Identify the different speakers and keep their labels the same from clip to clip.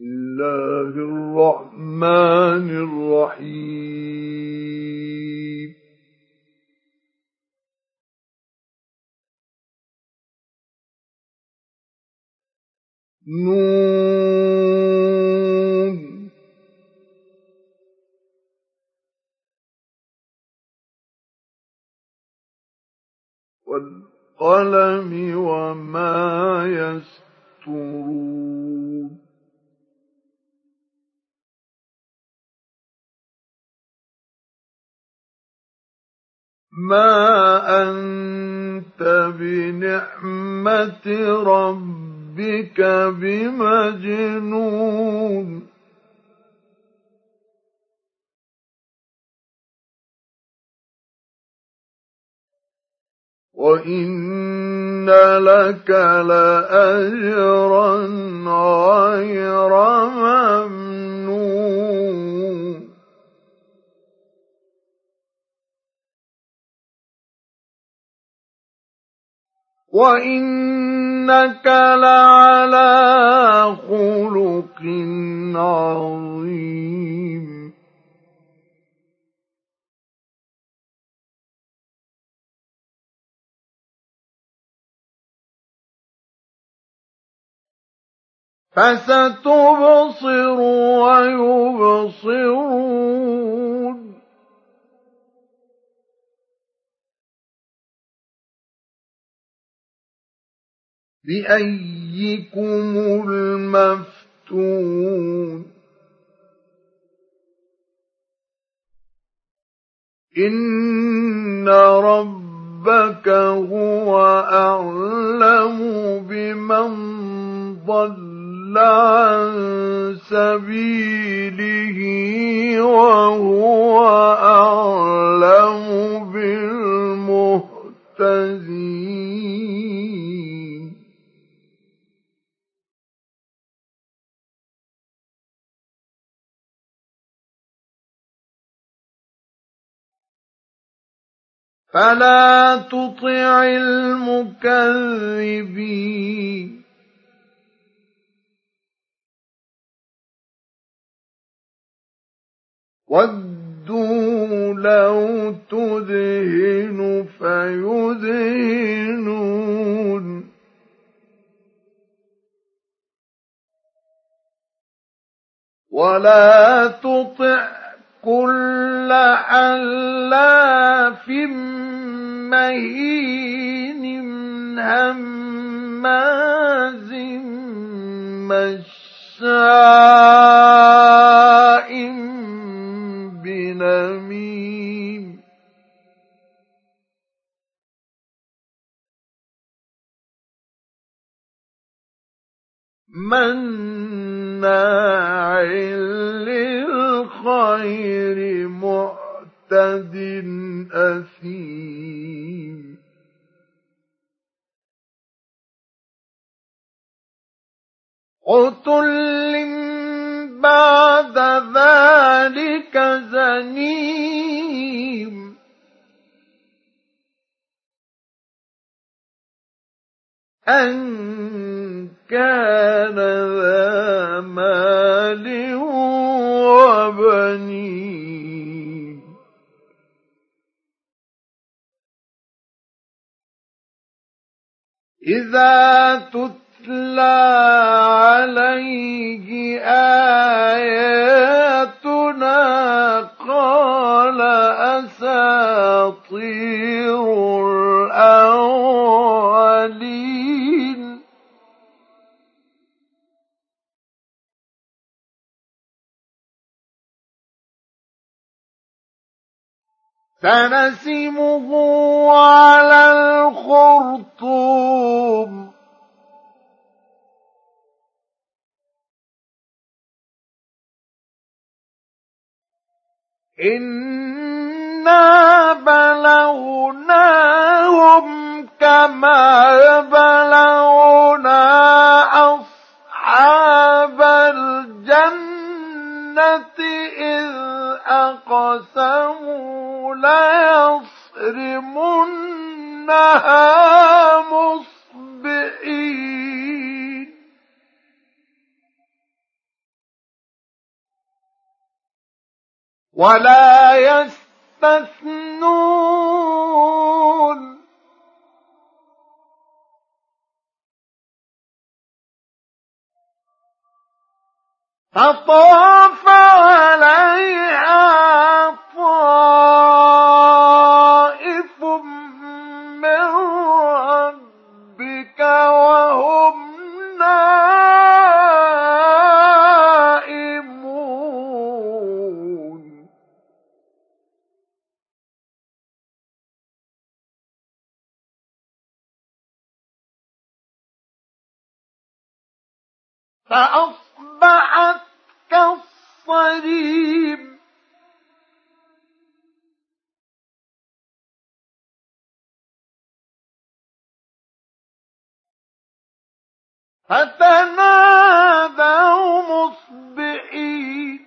Speaker 1: الله الرحمن الرحيم نون والقلم وما يسطرون ما أنت بنعمة ربك بمجنون. وإن لك لأجرا غير ممنون. وإنك لعلى خلق عظيم فستبصر ويبصرون بأيكم المفتون. إن ربك هو أعلم بمن ضل عن سبيله وهو أعلم بالمهتدين. فلا تطع المكذبين ودوا لو تدهن فيدهنون ولا تطع كل حلاف مهين هماز مشاء أثيم عتل بعد ذلك زنيم. أن كان ذا مال إذا تتلى عليه آياتنا سنسمه على الخرطوم. إنا بلوناهم كما بلونا أصحاب الجنة إذ أقسموا ليصرمنها مصبئين. ولا يستثنون. فطاف عليها فتنادوا مصبحين.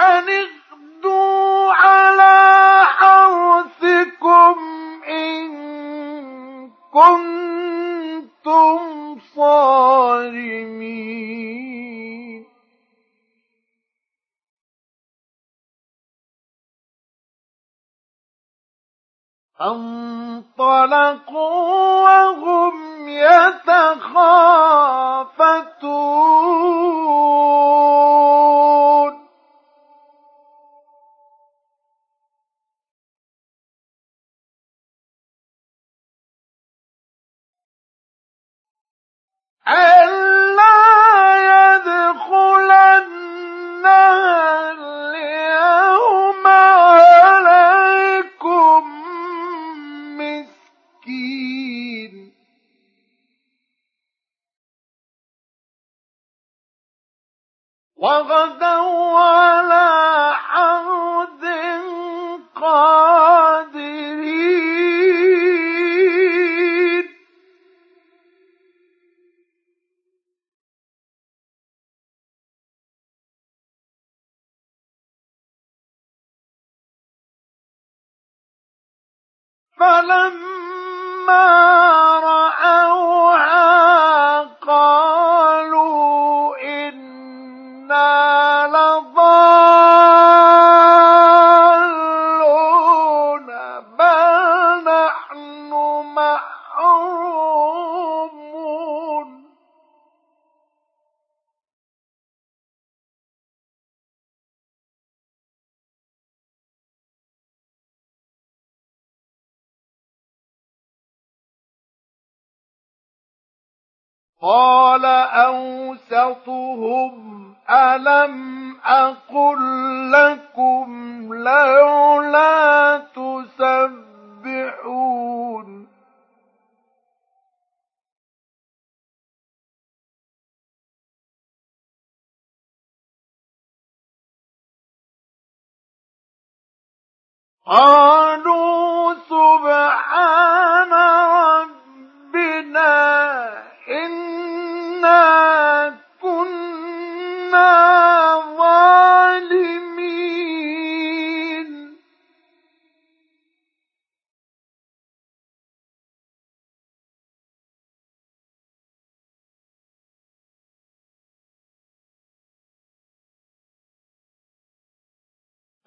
Speaker 1: أن اغدوا على حرثكم إن كنتم صارمين. فانطلقوا وهم يتخافتون. ألا وغدوا على حرد قادرين. فلما قال أوسطهم ألم أقل لكم لولا تسبحون قالوا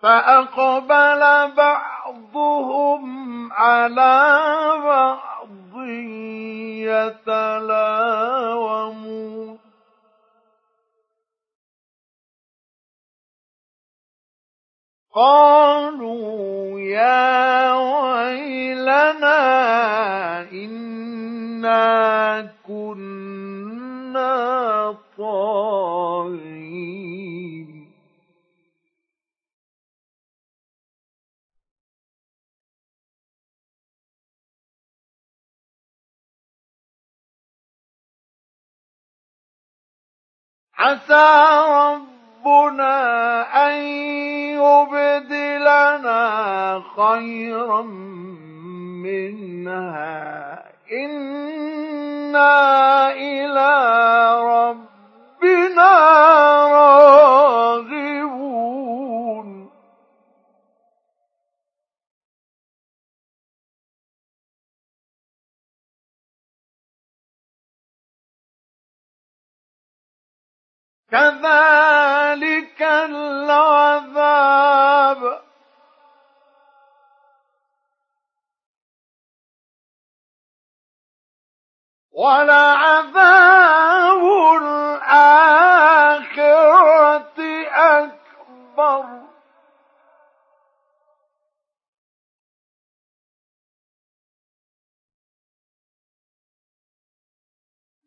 Speaker 1: فأقبل بعضهم على بعض يتلاومون. قالوا يا ويلنا إنا كنا طاغين. عسى ربنا أن يبدلنا خيرا منها. إنا إلى ربنا كذلك العذاب. ولعذاب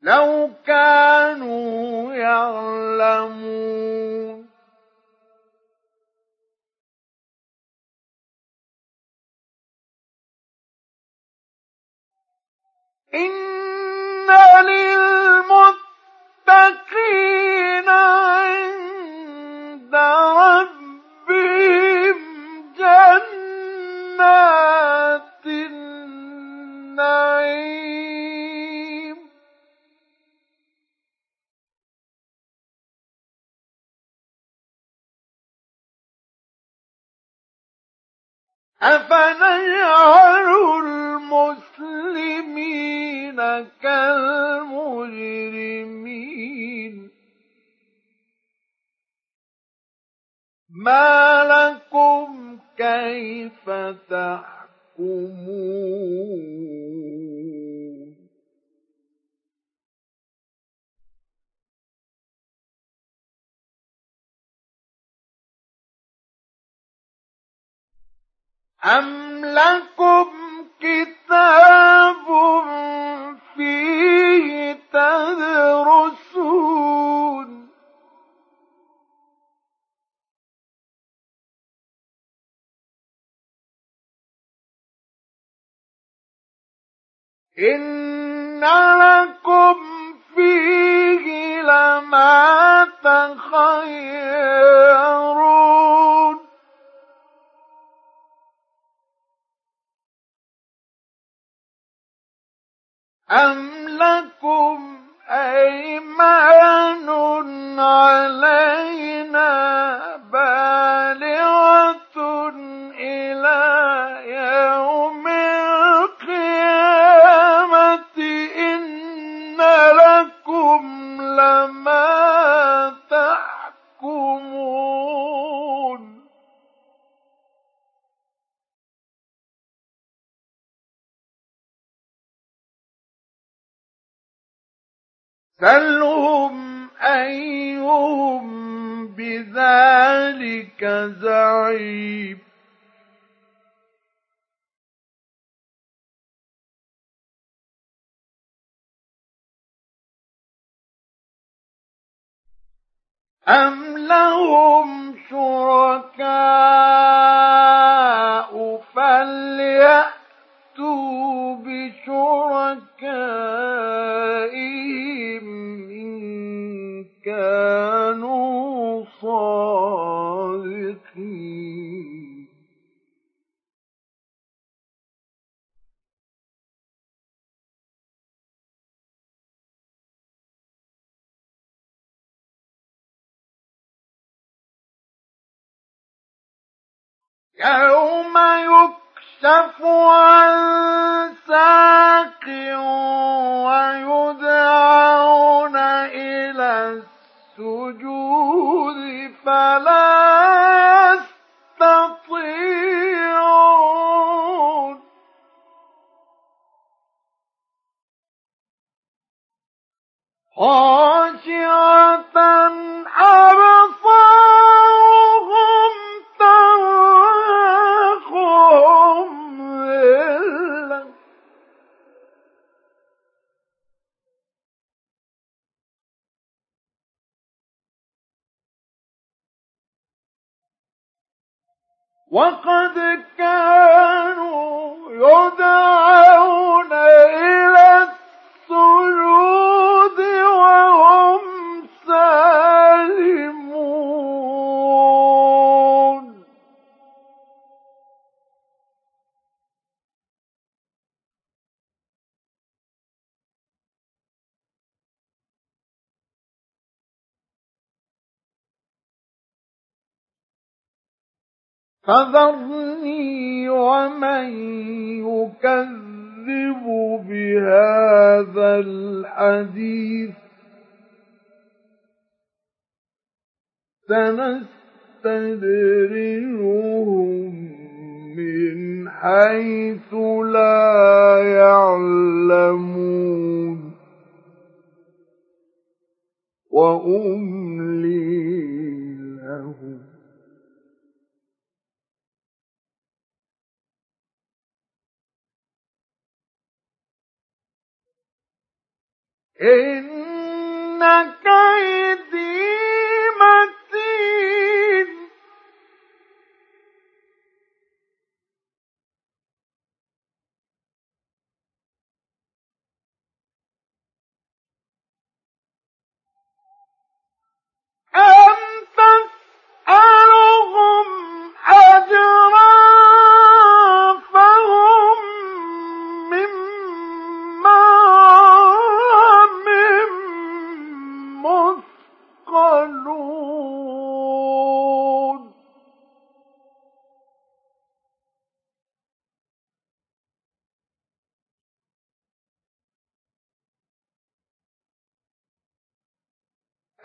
Speaker 1: لو كانوا يعلمون. إن أفنجعل المسلمين كالمجرمين؟ ما لكم كيف تحكمون؟ أم لكم كتاب فيه تدرسون إن لكم فيه لما تخيرون أم لكم أيمان علينا أم لهم شركاء يوم يكشف عن ساق ويدعون إلى السجود فلا يستطيعون. خاشعة وقد كانوا يدعون فذرني ومن يكذب بهذا الحديث. سنستدرجهم من حيث لا يعلمون. وأملي إن كيدي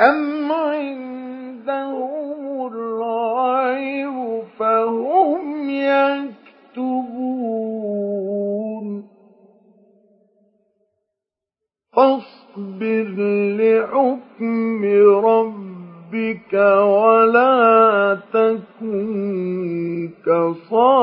Speaker 1: أم عندهم الغيب فهم يكتبون فاصبر لحكم ربك ولا تكن كصاحب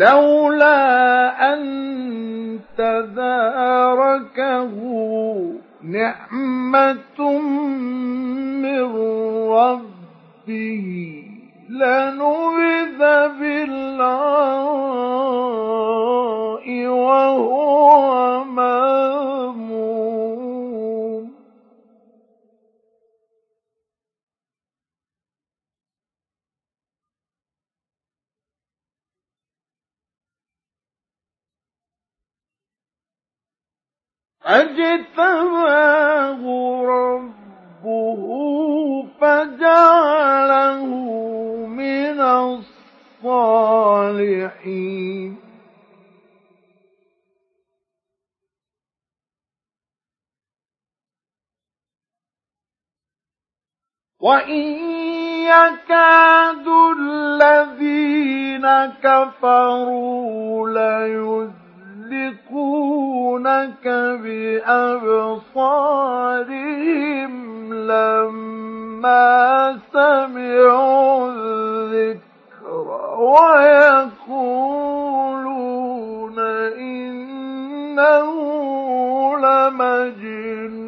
Speaker 1: لولا أن تداركه نعمة من ربه لنبذ فاجتباه ربه فجعله من الصالحين. وإن يكاد الذين كفروا ليزلقونك بأبصارهم لما سمعوا الذكر ويقولون إنه لمجنون.